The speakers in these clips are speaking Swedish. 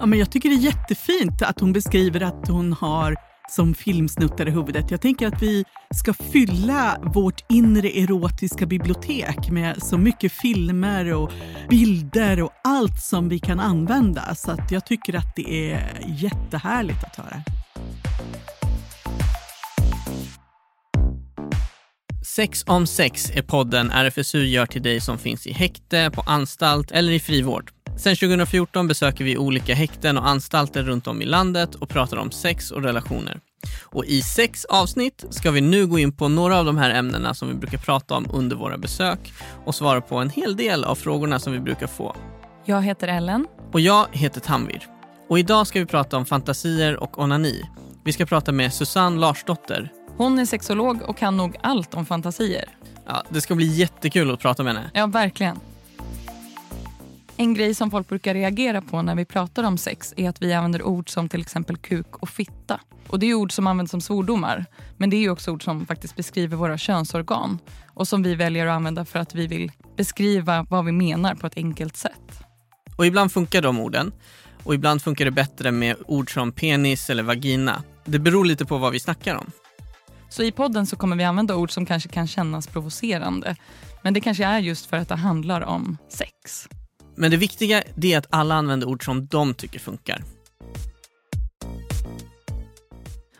Ja, men jag tycker det är jättefint att hon beskriver att hon har som filmsnuttar i huvudet. Jag tänker att vi ska fylla vårt inre erotiska bibliotek med så mycket filmer och bilder och allt som vi kan använda. Så att jag tycker att det är jättehärligt att höra. Sex om sex är podden RFSU gör till dig som finns i häkte, på anstalt eller i frivård. Sen 2014 besöker vi olika häkten och anstalter runt om i landet och pratar om sex och relationer. Och i sex avsnitt ska vi nu gå in på några av de här ämnena som vi brukar prata om under våra besök och svara på en hel del av frågorna som vi brukar få. Jag heter Ellen. Och jag heter Tanvir. Och idag ska vi prata om fantasier och onani. Vi ska prata med Susanne Larsdotter. Hon är sexolog och kan nog allt om fantasier. Ja, det ska bli jättekul att prata med henne. Ja, verkligen. En grej som folk brukar reagera på när vi pratar om sex är att vi använder ord som till exempel kuk och fitta. Och Det är ord som används som svordomar. Men det är också ord som faktiskt beskriver våra könsorgan och som vi väljer att använda för att vi vill beskriva vad vi menar på ett enkelt sätt. Och Ibland funkar de orden och ibland funkar det bättre med ord som penis eller vagina. Det beror lite på vad vi snackar om. Så i podden så kommer vi använda ord som kanske kan kännas provocerande. Men det kanske är just för att det handlar om sex. Men det viktiga är att alla använder ord som de tycker funkar.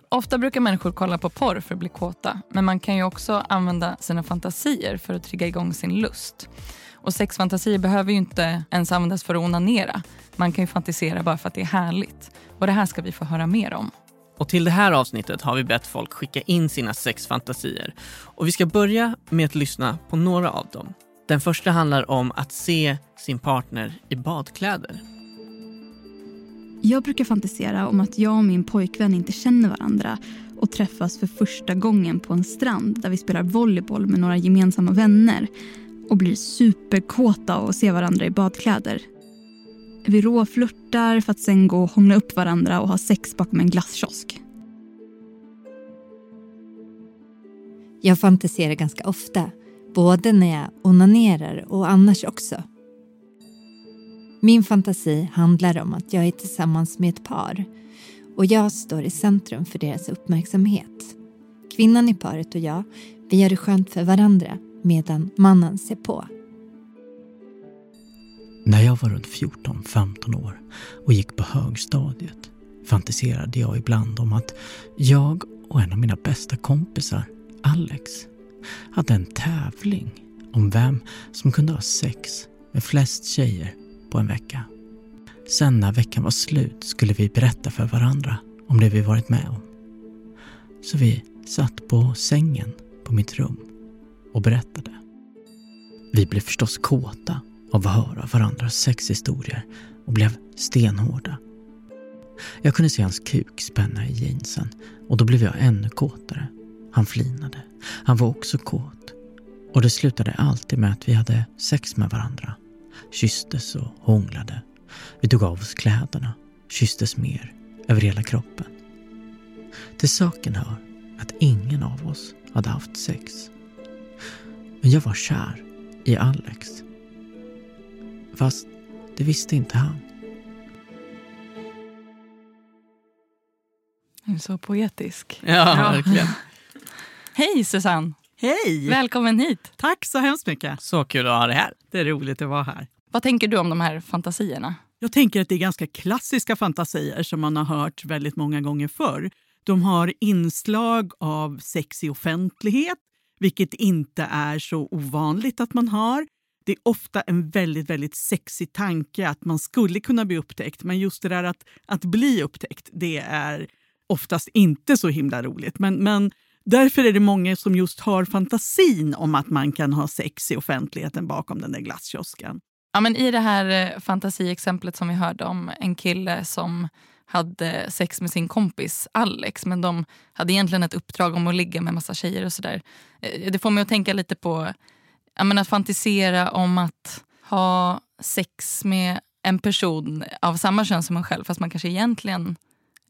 Ofta brukar människor kolla på porr för att bli kåta. Men man kan ju också använda sina fantasier för att trigga igång sin lust. Och sexfantasier behöver ju inte ens användas för att onanera. Man kan ju fantisera bara för att det är härligt. Och det här ska vi få höra mer om. Och till det här avsnittet har vi bett folk skicka in sina sexfantasier. Och vi ska börja med att lyssna på några av dem. Den första handlar om att se sin partner i badkläder. Jag brukar fantisera om att jag och min pojkvän inte känner varandra och träffas för första gången på en strand där vi spelar volleyboll med några gemensamma vänner och blir superkåta av att se varandra i badkläder. Vi råflörtar för att sen gå och hångla upp varandra och ha sex bakom en glasskiosk. Jag fantiserar ganska ofta, både när jag onanerar och annars också. Min fantasi handlar om att jag är tillsammans med ett par och jag står i centrum för deras uppmärksamhet. Kvinnan i paret och jag, vi gör det skönt för varandra medan mannen ser på. När jag var runt 14-15 år och gick på högstadiet fantiserade jag ibland om att jag och en av mina bästa kompisar, Alex, hade en tävling om vem som kunde ha sex med flest tjejer på en vecka. Sen när veckan var slut skulle vi berätta för varandra om det vi varit med om. Så vi satt på sängen på mitt rum och berättade. Vi blev förstås kåta av att höra varandras sexhistorier och blev stenhårda. Jag kunde se hans kuk spänna i jeansen och då blev jag ännu kåtare. Han flinade. Han var också kåt. Och det slutade alltid med att vi hade sex med varandra. Kysstes och hånglade. Vi tog av oss kläderna. Kysstes mer över hela kroppen. Till saken hör att ingen av oss hade haft sex. Men jag var kär i Alex Fast det visste inte han. Du är så poetisk. Ja, ja. verkligen. Hej Susanne! Hej! Välkommen hit. Tack så hemskt mycket. Så kul att ha dig här. Det är roligt att vara här. Vad tänker du om de här fantasierna? Jag tänker att det är ganska klassiska fantasier som man har hört väldigt många gånger förr. De har inslag av sex i offentlighet, vilket inte är så ovanligt att man har det är ofta en väldigt, väldigt sexig tanke att man skulle kunna bli upptäckt. Men just det där att, att bli upptäckt, det är oftast inte så himla roligt. Men, men därför är det många som just har fantasin om att man kan ha sex i offentligheten bakom den där glasskiosken. Ja, men I det här eh, fantasiexemplet som vi hörde om en kille som hade sex med sin kompis Alex men de hade egentligen ett uppdrag om att ligga med massa tjejer och sådär. Eh, det får mig att tänka lite på jag att fantisera om att ha sex med en person av samma kön som en själv fast man kanske egentligen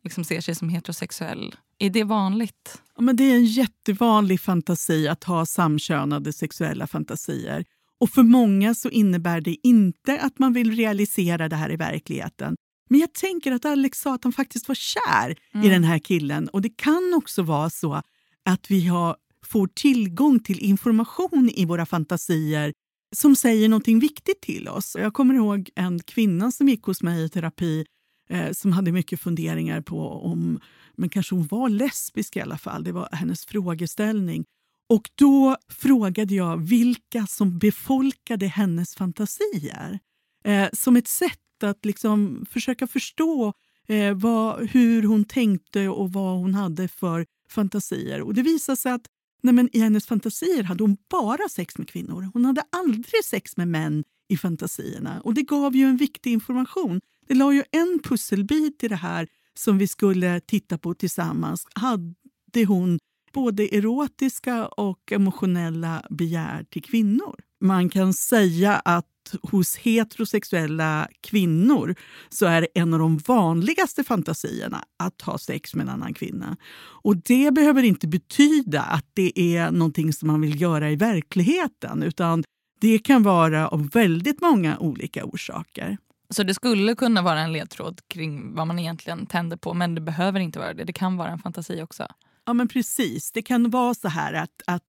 liksom ser sig som heterosexuell. Är det vanligt? Ja, men det är en jättevanlig fantasi att ha samkönade sexuella fantasier. Och för många så innebär det inte att man vill realisera det här i verkligheten. Men jag tänker att Alex sa att han faktiskt var kär Mm. i den här killen. Och det kan också vara så att vi har, får tillgång till information i våra fantasier som säger någonting viktigt till oss. Jag kommer ihåg en kvinna som gick hos mig i terapi eh, som hade mycket funderingar på om, men kanske hon var lesbisk i alla fall. Det var hennes frågeställning. Och då frågade jag vilka som befolkade hennes fantasier. Eh, som ett sätt att liksom försöka förstå eh, vad, hur hon tänkte och vad hon hade för fantasier. Och det visade sig att nej men, i hennes fantasier hade hon bara sex med kvinnor. Hon hade aldrig sex med män i fantasierna. Och det gav ju en viktig information. Det la ju en pusselbit i det här som vi skulle titta på tillsammans. Hade hon både erotiska och emotionella begär till kvinnor? Man kan säga att hos heterosexuella kvinnor så är en av de vanligaste fantasierna att ha sex med en annan kvinna. Och Det behöver inte betyda att det är någonting som man vill göra i verkligheten utan det kan vara av väldigt många olika orsaker. Så det skulle kunna vara en ledtråd kring vad man egentligen tänder på men det behöver inte vara det. Det kan vara en fantasi också. Ja, men precis. Det kan vara så här att, att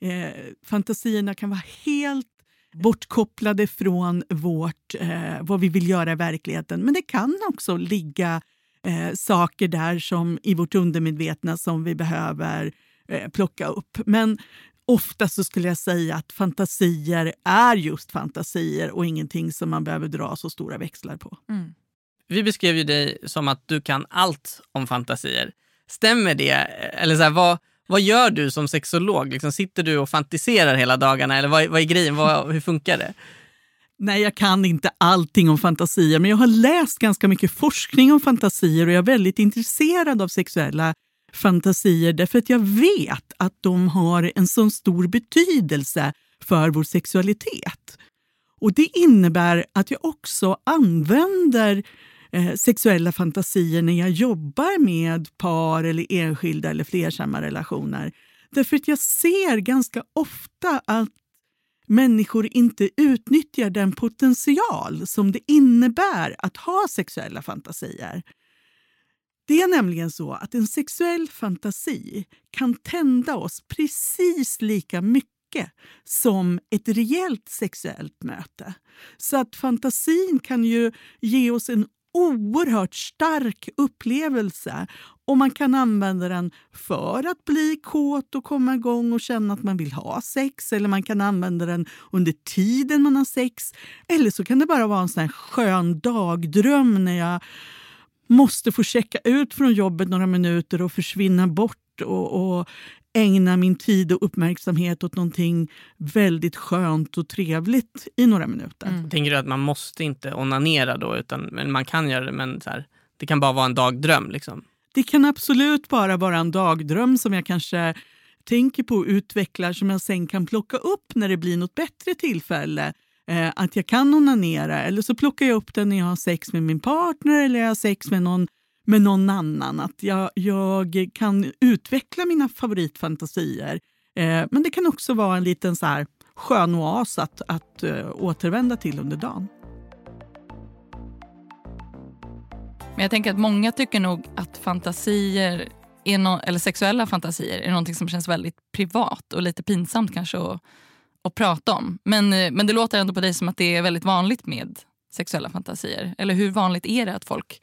eh, fantasierna kan vara helt bortkopplade från vårt, eh, vad vi vill göra i verkligheten. Men det kan också ligga eh, saker där som i vårt undermedvetna som vi behöver eh, plocka upp. Men ofta så skulle jag säga att fantasier är just fantasier och ingenting som man behöver dra så stora växlar på. Mm. Vi beskrev ju dig som att du kan allt om fantasier. Stämmer det? Eller så här, vad, vad gör du som sexolog? Liksom, sitter du och fantiserar hela dagarna? Eller vad, vad är grejen? Vad, hur funkar det? Nej, jag kan inte allting om fantasier, men jag har läst ganska mycket forskning om fantasier och jag är väldigt intresserad av sexuella fantasier därför att jag vet att de har en sån stor betydelse för vår sexualitet. Och Det innebär att jag också använder eh, sexuella fantasier när jag jobbar med par eller enskilda eller flersamma relationer. Därför att jag ser ganska ofta att människor inte utnyttjar den potential som det innebär att ha sexuella fantasier. Det är nämligen så att en sexuell fantasi kan tända oss precis lika mycket som ett reellt sexuellt möte. Så att fantasin kan ju ge oss en oerhört stark upplevelse och man kan använda den för att bli kåt och komma igång och känna att man vill ha sex. Eller man kan använda den under tiden man har sex. Eller så kan det bara vara en sån här skön dagdröm när jag måste få checka ut från jobbet några minuter och försvinna bort och, och ägna min tid och uppmärksamhet åt någonting väldigt skönt och trevligt i några minuter. Mm. Tänker du att man måste inte onanera då, utan men man kan göra det, men så här, det kan bara vara en dagdröm? Liksom. Det kan absolut bara vara en dagdröm som jag kanske tänker på och utvecklar som jag sen kan plocka upp när det blir något bättre tillfälle. Eh, att jag kan onanera eller så plockar jag upp den när jag har sex med min partner eller jag har sex med någon, med någon annan. Att jag, jag kan utveckla mina favoritfantasier. Eh, men det kan också vara en liten så här skön oas att, att uh, återvända till under dagen. Men jag tänker att många tycker nog att fantasier, är no eller sexuella fantasier är någonting som känns väldigt privat och lite pinsamt kanske att, att prata om. Men, eh, men det låter ändå på dig som att det är väldigt vanligt med sexuella fantasier. Eller hur vanligt är det att folk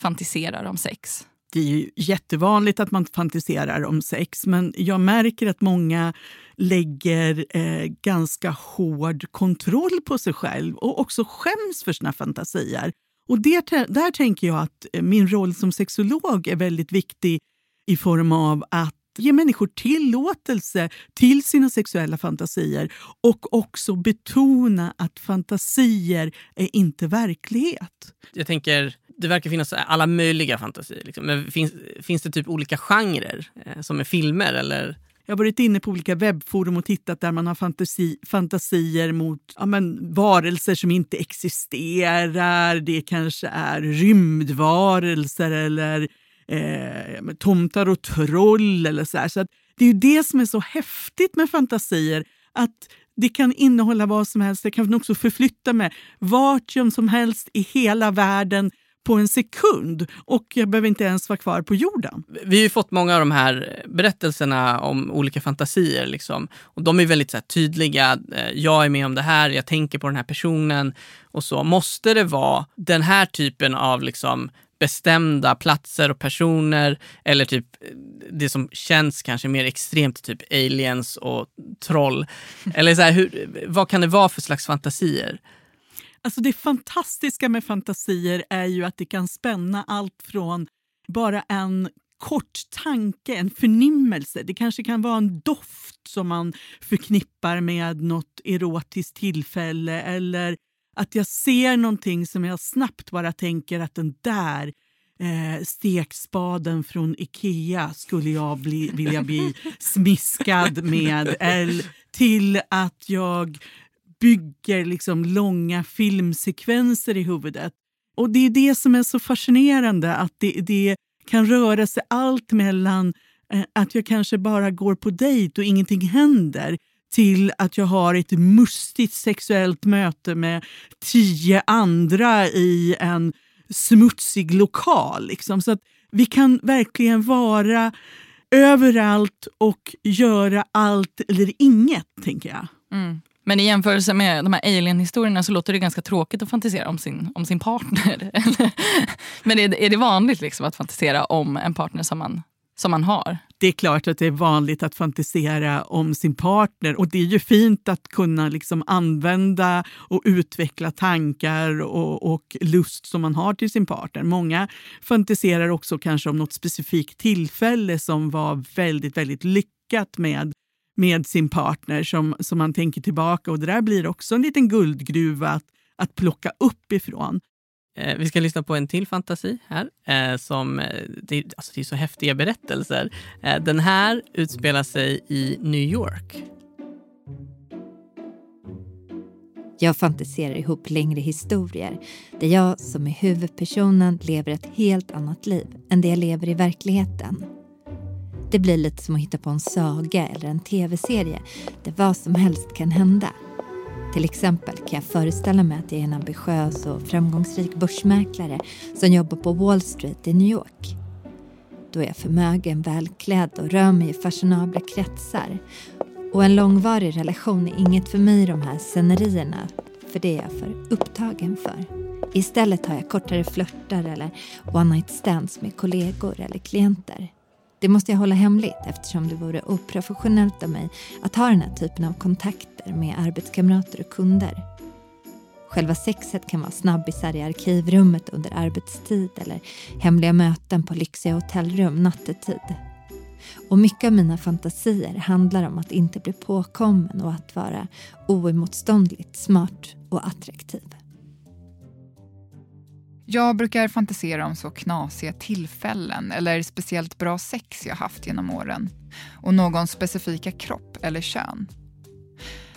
fantiserar om sex? det är ju jättevanligt att man fantiserar om sex men jag märker att många lägger eh, ganska hård kontroll på sig själv och också skäms för sina fantasier. Och det, där tänker jag att eh, min roll som sexolog är väldigt viktig i form av att ge människor tillåtelse till sina sexuella fantasier och också betona att fantasier är inte verklighet. Jag tänker, det verkar finnas alla möjliga fantasier. Liksom. Men finns, finns det typ olika genrer eh, som är filmer? Eller? Jag har varit inne på olika webbforum och tittat där man har fantasi, fantasier mot ja, men, varelser som inte existerar. Det kanske är rymdvarelser eller eh, tomtar och troll. eller så, här. så Det är ju det som är så häftigt med fantasier. Att det kan innehålla vad som helst. Det kan också förflytta mig vart som helst i hela världen på en sekund och jag behöver inte ens vara kvar på jorden. Vi har ju fått många av de här berättelserna om olika fantasier. Liksom. Och de är väldigt så här, tydliga. Eh, jag är med om det här, jag tänker på den här personen. och så. Måste det vara den här typen av liksom, bestämda platser och personer eller typ det som känns kanske mer extremt, typ aliens och troll. Eller så här, hur, vad kan det vara för slags fantasier? Alltså det fantastiska med fantasier är ju att det kan spänna allt från bara en kort tanke, en förnimmelse. Det kanske kan vara en doft som man förknippar med något erotiskt tillfälle eller att jag ser någonting som jag snabbt bara tänker att den där eh, stekspaden från Ikea skulle jag bli, vilja bli smiskad med. Eller till att jag bygger liksom långa filmsekvenser i huvudet. Och Det är det som är så fascinerande, att det, det kan röra sig allt mellan eh, att jag kanske bara går på dejt och ingenting händer till att jag har ett mustigt sexuellt möte med tio andra i en smutsig lokal. Liksom. Så att vi kan verkligen vara överallt och göra allt eller inget, tänker jag. Mm. Men i jämförelse med de här alien-historierna så låter det ganska tråkigt att fantisera om sin, om sin partner. Men är det, är det vanligt liksom att fantisera om en partner som man, som man har? Det är klart att det är vanligt att fantisera om sin partner och det är ju fint att kunna liksom använda och utveckla tankar och, och lust som man har till sin partner. Många fantiserar också kanske om något specifikt tillfälle som var väldigt, väldigt lyckat med med sin partner som, som man tänker tillbaka och det där blir också en liten guldgruva att, att plocka upp ifrån. Eh, vi ska lyssna på en till fantasi här. Eh, som, eh, det, alltså det är så häftiga berättelser. Eh, den här utspelar sig i New York. Jag fantiserar ihop längre historier där jag som är huvudpersonen lever ett helt annat liv än det jag lever i verkligheten. Det blir lite som att hitta på en saga eller en tv-serie där vad som helst kan hända. Till exempel kan jag föreställa mig att jag är en ambitiös och framgångsrik börsmäklare som jobbar på Wall Street i New York. Då är jag förmögen, välklädd och rör mig i fashionabla kretsar. Och en långvarig relation är inget för mig i de här scenerierna, för det är jag för upptagen för. Istället har jag kortare flörtar eller one night stands med kollegor eller klienter. Det måste jag hålla hemligt eftersom det vore oprofessionellt av mig att ha den här typen av kontakter med arbetskamrater och kunder. Själva sexet kan vara snabbisar i arkivrummet under arbetstid eller hemliga möten på lyxiga hotellrum nattetid. Och mycket av mina fantasier handlar om att inte bli påkommen och att vara oemotståndligt smart och attraktiv. Jag brukar fantisera om så knasiga tillfällen eller speciellt bra sex jag haft genom åren och någons specifika kropp eller kön.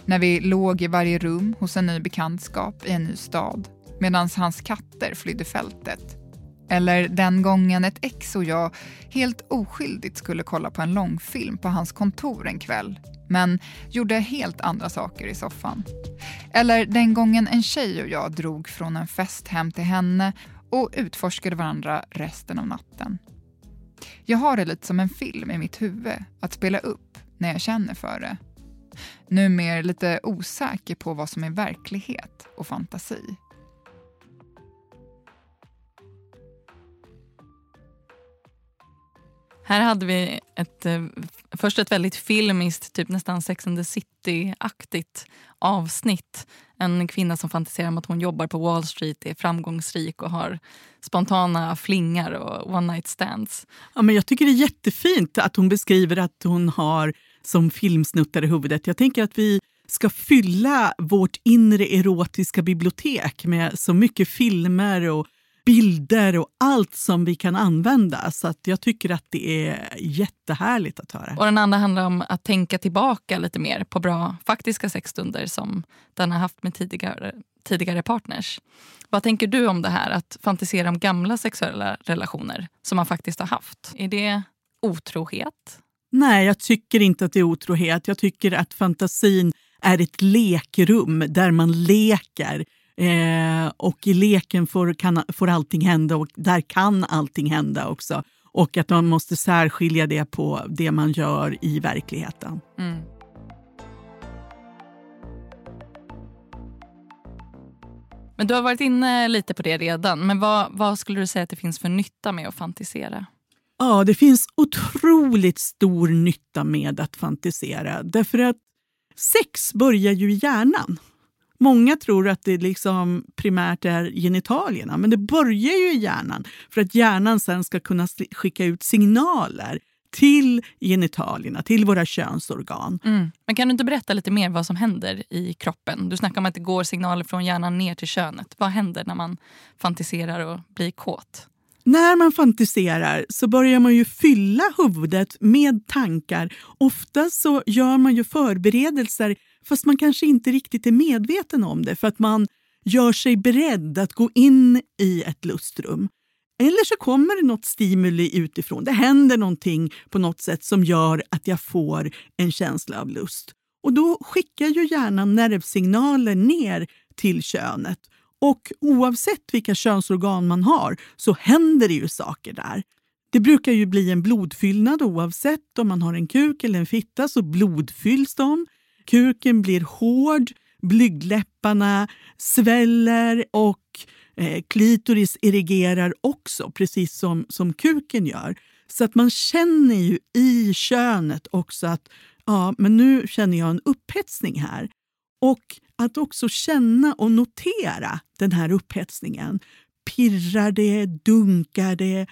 När vi låg i varje rum hos en ny bekantskap i en ny stad medan hans katter flydde fältet. Eller den gången ett ex och jag helt oskyldigt skulle kolla på en långfilm på hans kontor en kväll men gjorde helt andra saker i soffan. Eller den gången en tjej och jag drog från en fest hem till henne och utforskade varandra resten av natten. Jag har det lite som en film i mitt huvud att spela upp när jag känner för det. Numera lite osäker på vad som är verklighet och fantasi. Här hade vi ett, eh, först ett väldigt filmiskt, typ nästan Sex and the City-aktigt avsnitt. En kvinna som fantiserar om att hon jobbar på Wall Street, är framgångsrik och har spontana flingar och one night stands. Ja, men jag tycker det är jättefint att hon beskriver att hon har som filmsnuttar i huvudet. Jag tänker att vi ska fylla vårt inre erotiska bibliotek med så mycket filmer och bilder och allt som vi kan använda. Så att jag tycker att det är jättehärligt att höra. Och den andra handlar om att tänka tillbaka lite mer på bra faktiska sexstunder som den har haft med tidigare, tidigare partners. Vad tänker du om det här att fantisera om gamla sexuella relationer som man faktiskt har haft? Är det otrohet? Nej, jag tycker inte att det är otrohet. Jag tycker att fantasin är ett lekrum där man leker Eh, och i leken får, kan, får allting hända och där kan allting hända också. Och att man måste särskilja det på det man gör i verkligheten. Mm. Men du har varit inne lite på det redan. Men vad, vad skulle du säga att det finns för nytta med att fantisera? Ja, det finns otroligt stor nytta med att fantisera. Därför att sex börjar ju i hjärnan. Många tror att det liksom primärt är genitalierna, men det börjar ju i hjärnan för att hjärnan sen ska kunna skicka ut signaler till genitalierna, till våra könsorgan. Mm. Men kan du inte berätta lite mer vad som händer i kroppen? Du snackar om att det går signaler från hjärnan ner till könet. Vad händer när man fantiserar och blir kåt? När man fantiserar så börjar man ju fylla huvudet med tankar. Ofta så gör man ju förberedelser fast man kanske inte riktigt är medveten om det för att man gör sig beredd att gå in i ett lustrum. Eller så kommer det något stimuli utifrån. Det händer någonting på något sätt som gör att jag får en känsla av lust. Och då skickar ju hjärnan nervsignaler ner till könet. Och oavsett vilka könsorgan man har så händer det ju saker där. Det brukar ju bli en blodfyllnad oavsett om man har en kuk eller en fitta så blodfylls de. Kuken blir hård, blygdläpparna sväller och eh, klitoris erigerar också, precis som, som kuken gör. Så att man känner ju i könet också att ja, men nu känner jag en upphetsning här. Och att också känna och notera den här upphetsningen. Pirrar det? Dunkar det?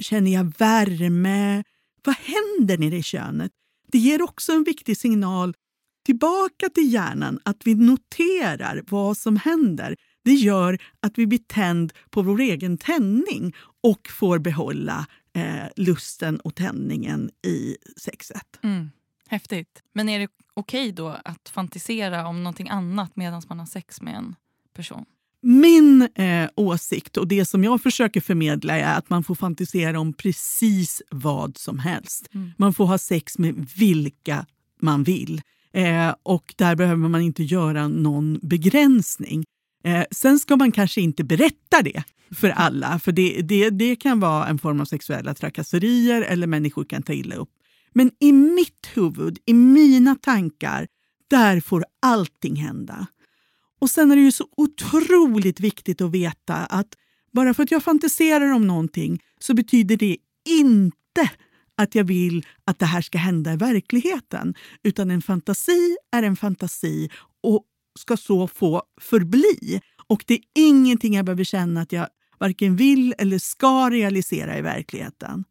Känner jag värme? Vad händer nere i könet? Det ger också en viktig signal tillbaka till hjärnan att vi noterar vad som händer. Det gör att vi blir tänd på vår egen tändning och får behålla eh, lusten och tändningen i sexet. Mm. Häftigt. Men är det okej okay då att fantisera om någonting annat medan man har sex med en person? Min eh, åsikt och det som jag försöker förmedla är att man får fantisera om precis vad som helst. Mm. Man får ha sex med vilka man vill. Eh, och där behöver man inte göra någon begränsning. Eh, sen ska man kanske inte berätta det för alla, för det, det, det kan vara en form av sexuella trakasserier eller människor kan ta illa upp. Men i mitt huvud, i mina tankar, där får allting hända. Och sen är det ju så otroligt viktigt att veta att bara för att jag fantiserar om någonting så betyder det inte att jag vill att det här ska hända i verkligheten. Utan en fantasi är en fantasi och ska så få förbli. Och det är ingenting jag behöver känna att jag varken vill eller ska realisera i verkligheten.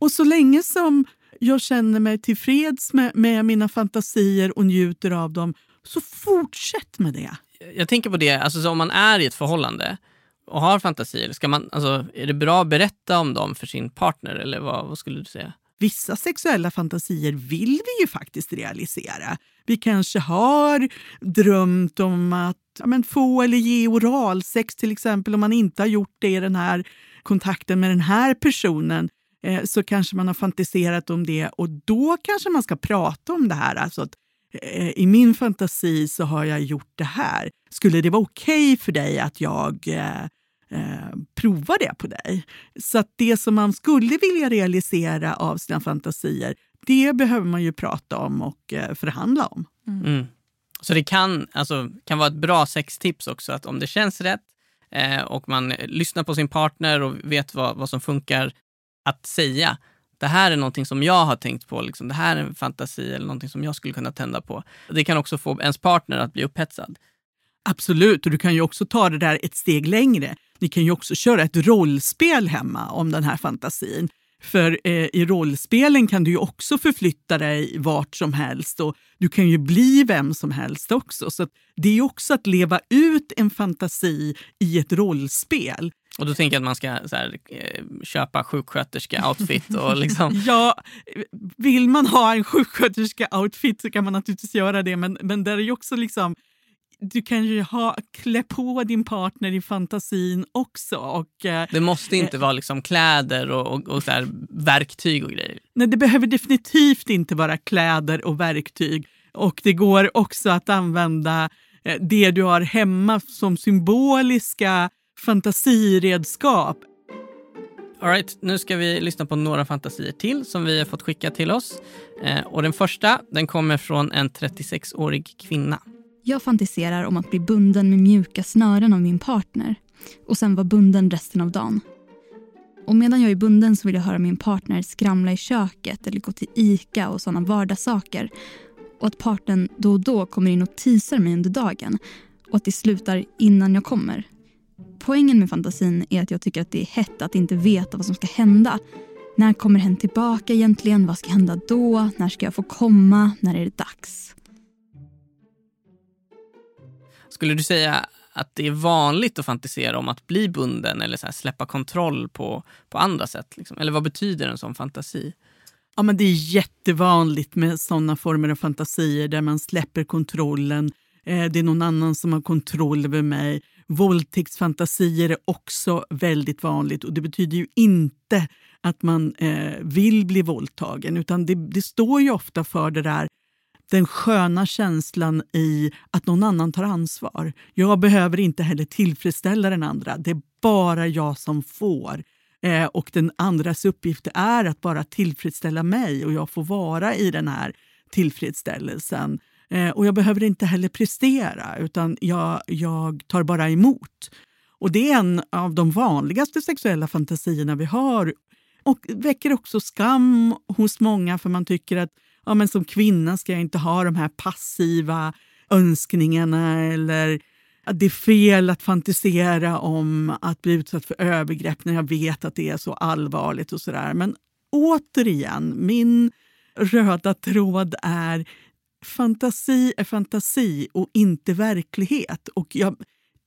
Och så länge som jag känner mig tillfreds med, med mina fantasier och njuter av dem, så fortsätt med det. Jag tänker på det, alltså om man är i ett förhållande och har fantasier, ska man, alltså, är det bra att berätta om dem för sin partner? Eller vad, vad skulle du säga? Vissa sexuella fantasier vill vi ju faktiskt realisera. Vi kanske har drömt om att ja, men, få eller ge oralsex till exempel om man inte har gjort det i den här kontakten med den här personen eh, så kanske man har fantiserat om det och då kanske man ska prata om det här. Alltså att, eh, I min fantasi så har jag gjort det här. Skulle det vara okej okay för dig att jag eh, eh, prova det på dig? Så att det som man skulle vilja realisera av sina fantasier, det behöver man ju prata om och eh, förhandla om. Mm. Mm. Så det kan, alltså, kan vara ett bra sextips också, att om det känns rätt eh, och man lyssnar på sin partner och vet vad, vad som funkar, att säga det här är någonting som jag har tänkt på, liksom, det här är en fantasi eller någonting som jag skulle kunna tända på. Det kan också få ens partner att bli upphetsad. Absolut, och du kan ju också ta det där ett steg längre. Ni kan ju också köra ett rollspel hemma om den här fantasin. För eh, i rollspelen kan du ju också förflytta dig vart som helst och du kan ju bli vem som helst också. Så det är också att leva ut en fantasi i ett rollspel. Och då tänker jag att man ska här, eh, köpa sjuksköterska-outfit och liksom... ja, vill man ha en sjuksköterska-outfit så kan man naturligtvis göra det, men, men där är ju också liksom du kan ju ha, klä på din partner i fantasin också. Och, eh, det måste inte eh, vara liksom kläder och, och, och här, verktyg och grejer. Nej, det behöver definitivt inte vara kläder och verktyg. Och det går också att använda eh, det du har hemma som symboliska fantasiredskap. All right, nu ska vi lyssna på några fantasier till som vi har fått skicka till oss. Eh, och den första den kommer från en 36-årig kvinna. Jag fantiserar om att bli bunden med mjuka snören av min partner och sen vara bunden resten av dagen. Och medan jag är bunden så vill jag höra min partner skramla i köket eller gå till ICA och sådana vardagssaker. Och att partnern då och då kommer in och teasar mig under dagen och att det slutar innan jag kommer. Poängen med fantasin är att jag tycker att det är hett att inte veta vad som ska hända. När kommer hen tillbaka egentligen? Vad ska hända då? När ska jag få komma? När är det dags? Skulle du säga att det är vanligt att fantisera om att bli bunden eller så släppa kontroll på, på andra sätt? Liksom? Eller vad betyder en sån fantasi? Ja, men det är jättevanligt med såna former av fantasier där man släpper kontrollen. Eh, det är någon annan som har kontroll över mig. Våldtäktsfantasier är också väldigt vanligt och det betyder ju inte att man eh, vill bli våldtagen utan det, det står ju ofta för det där den sköna känslan i att någon annan tar ansvar. Jag behöver inte heller tillfredsställa den andra. Det är bara jag som får. Eh, och den andras uppgift är att bara tillfredsställa mig och jag får vara i den här tillfredsställelsen. Eh, och jag behöver inte heller prestera utan jag, jag tar bara emot. Och det är en av de vanligaste sexuella fantasierna vi har och väcker också skam hos många för man tycker att ja, men som kvinna ska jag inte ha de här passiva önskningarna eller att det är fel att fantisera om att bli utsatt för övergrepp när jag vet att det är så allvarligt och sådär. Men återigen, min röda tråd är fantasi är fantasi och inte verklighet. Och jag,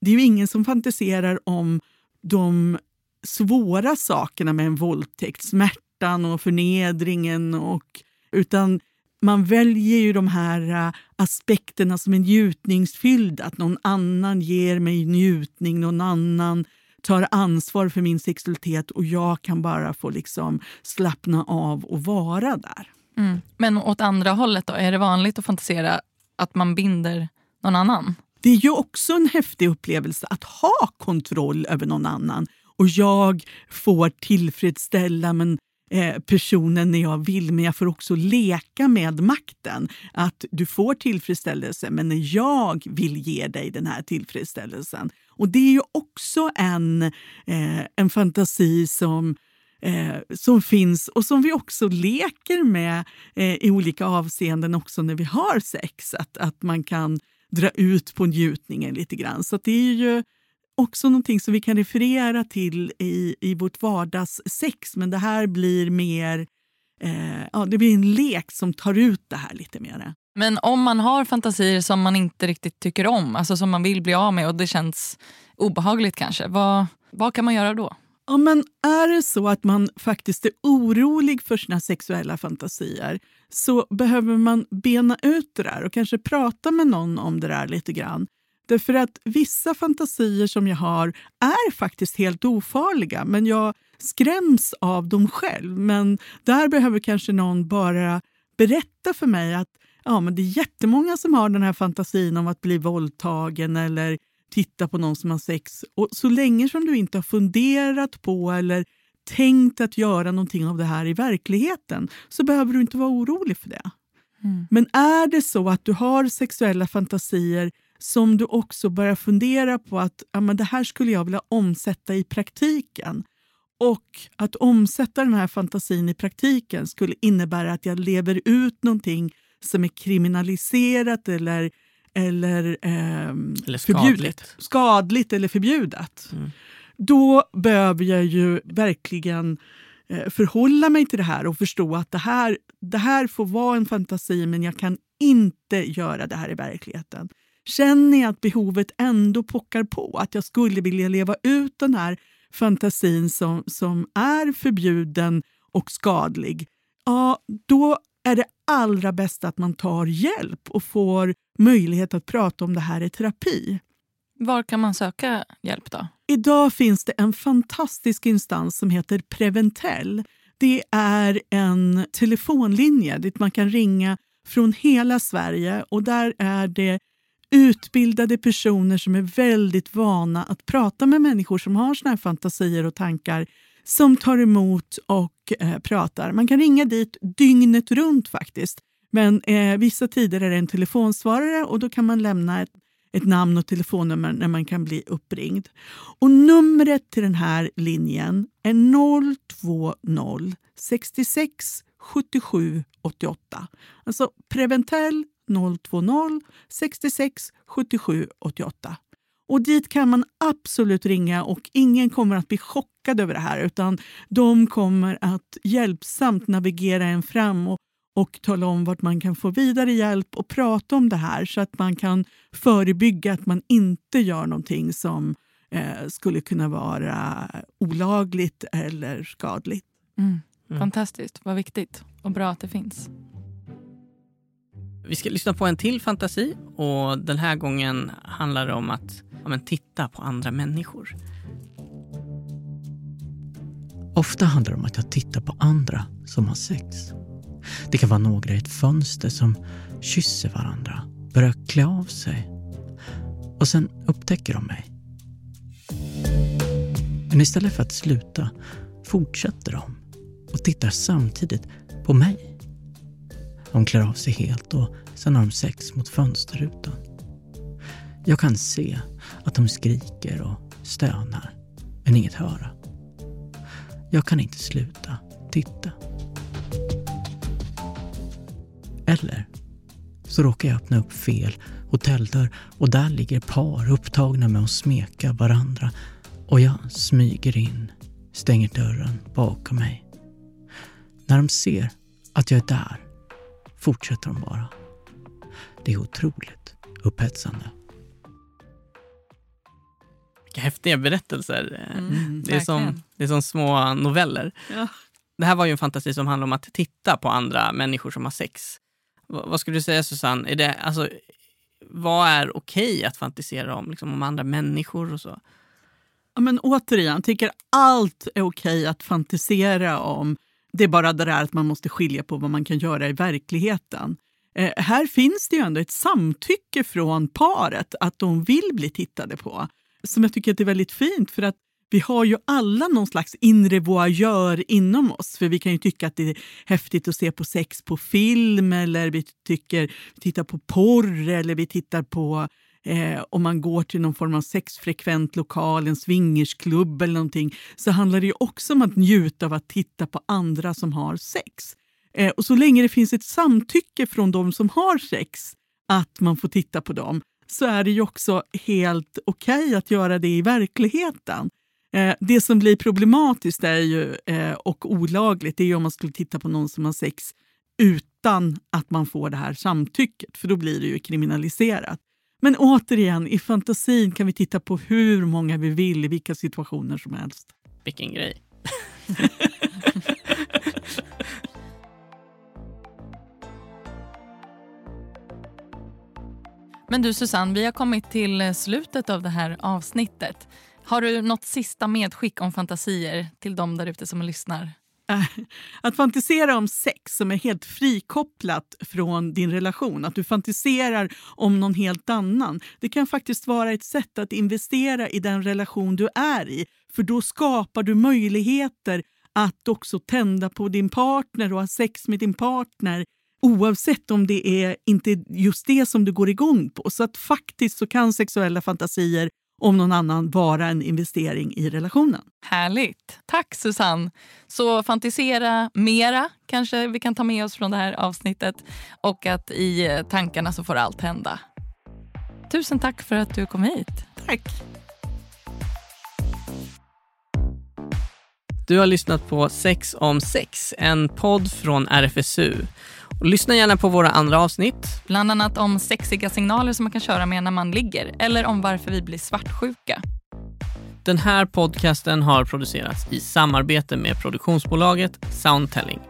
det är ju ingen som fantiserar om de svåra sakerna med en våldtäkt, smärtan och förnedringen. Och, utan man väljer ju de här uh, aspekterna som är njutningsfyllda. Att någon annan ger mig njutning, någon annan tar ansvar för min sexualitet och jag kan bara få liksom slappna av och vara där. Mm. Men åt andra hållet då? Är det vanligt att fantisera att man binder någon annan? Det är ju också en häftig upplevelse att ha kontroll över någon annan. Och jag får tillfredsställa men, Eh, personen när jag vill, men jag får också leka med makten. Att du får tillfredsställelse, men när jag vill ge dig den här tillfredsställelsen. Och det är ju också en, eh, en fantasi som eh, som finns och som vi också leker med eh, i olika avseenden också när vi har sex. Att, att man kan dra ut på njutningen lite grann. Så det är ju också någonting som vi kan referera till i, i vårt vardagssex. Men det här blir mer eh, ja, det blir en lek som tar ut det här lite mer. Men om man har fantasier som man inte riktigt tycker om, alltså som man vill bli av med och det känns obehagligt kanske, vad, vad kan man göra då? Ja, men är det så att man faktiskt är orolig för sina sexuella fantasier så behöver man bena ut det där och kanske prata med någon om det där lite grann. Därför att vissa fantasier som jag har är faktiskt helt ofarliga men jag skräms av dem själv. Men där behöver kanske någon bara berätta för mig att ja, men det är jättemånga som har den här fantasin om att bli våldtagen eller titta på någon som har sex. Och så länge som du inte har funderat på eller tänkt att göra någonting av det här i verkligheten så behöver du inte vara orolig för det. Mm. Men är det så att du har sexuella fantasier som du också börjar fundera på att ja, men det här skulle jag vilja omsätta i praktiken och att omsätta den här fantasin i praktiken skulle innebära att jag lever ut någonting som är kriminaliserat eller eller, eh, eller skadligt. skadligt eller förbjudet. Mm. Då behöver jag ju verkligen eh, förhålla mig till det här och förstå att det här, det här får vara en fantasi men jag kan inte göra det här i verkligheten. Känner jag att behovet ändå pockar på, att jag skulle vilja leva ut den här fantasin som, som är förbjuden och skadlig, ja, då är det allra bästa att man tar hjälp och får möjlighet att prata om det här i terapi. Var kan man söka hjälp då? Idag finns det en fantastisk instans som heter Preventell. Det är en telefonlinje dit man kan ringa från hela Sverige och där är det utbildade personer som är väldigt vana att prata med människor som har såna här fantasier och tankar som tar emot och eh, pratar. Man kan ringa dit dygnet runt faktiskt. Men eh, vissa tider är det en telefonsvarare och då kan man lämna ett, ett namn och telefonnummer när man kan bli uppringd. Och numret till den här linjen är 020 66 77 88. Alltså Preventell 020 66 77 88. Och dit kan man absolut ringa och ingen kommer att bli chockad över det här utan de kommer att hjälpsamt navigera en fram och, och tala om vart man kan få vidare hjälp och prata om det här så att man kan förebygga att man inte gör någonting som eh, skulle kunna vara olagligt eller skadligt. Mm. Mm. Fantastiskt, vad viktigt och bra att det finns. Vi ska lyssna på en till fantasi och den här gången handlar det om att ja, men, titta på andra människor. Ofta handlar det om att jag tittar på andra som har sex. Det kan vara några i ett fönster som kysser varandra, börjar klä av sig och sen upptäcker de mig. Men istället för att sluta fortsätter de och tittar samtidigt på mig. De klär av sig helt och sen har de sex mot fönsterrutan. Jag kan se att de skriker och stönar, men inget höra. Jag kan inte sluta titta. Eller så råkar jag öppna upp fel hotelldörr och där ligger par upptagna med att smeka varandra och jag smyger in, stänger dörren bakom mig. När de ser att jag är där fortsätter de bara. Det är otroligt upphetsande. Vilka häftiga berättelser. Mm, det, är som, det är som små noveller. Ja. Det här var ju en fantasi som handlar om att titta på andra människor som har sex. V- vad skulle du säga Susanne? Är det, alltså, vad är okej att fantisera om? Liksom, om andra människor och så? Ja, men återigen, tycker allt är okej att fantisera om. Det är bara det där att man måste skilja på vad man kan göra i verkligheten. Eh, här finns det ju ändå ett samtycke från paret att de vill bli tittade på. Som jag tycker att det är väldigt fint för att vi har ju alla någon slags inre voyeur inom oss. För vi kan ju tycka att det är häftigt att se på sex på film eller vi tycker vi tittar på porr eller vi tittar på eh, om man går till någon form av sexfrekvent lokal, en swingersklubb eller någonting, så handlar det ju också om att njuta av att titta på andra som har sex. Eh, och så länge det finns ett samtycke från de som har sex att man får titta på dem, så är det ju också helt okej att göra det i verkligheten. Eh, det som blir problematiskt är ju, eh, och olagligt det är ju om man skulle titta på någon som har sex utan att man får det här samtycket, för då blir det ju kriminaliserat. Men återigen, i fantasin kan vi titta på hur många vi vill i vilka situationer som helst. Vilken grej. Men du Susanne, vi har kommit till slutet av det här avsnittet. Har du något sista medskick om fantasier till de där ute som lyssnar? Att fantisera om sex som är helt frikopplat från din relation, att du fantiserar om någon helt annan, det kan faktiskt vara ett sätt att investera i den relation du är i. För då skapar du möjligheter att också tända på din partner och ha sex med din partner oavsett om det är inte just det som du går igång på. Så att faktiskt så kan sexuella fantasier om någon annan vara en investering i relationen. Härligt. Tack Susanne. Så fantisera mera kanske vi kan ta med oss från det här avsnittet. Och att i tankarna så får allt hända. Tusen tack för att du kom hit. Tack! Du har lyssnat på Sex om sex, en podd från RFSU. Och lyssna gärna på våra andra avsnitt. Bland annat om sexiga signaler som man kan köra med när man ligger eller om varför vi blir svartsjuka. Den här podcasten har producerats i samarbete med produktionsbolaget Soundtelling.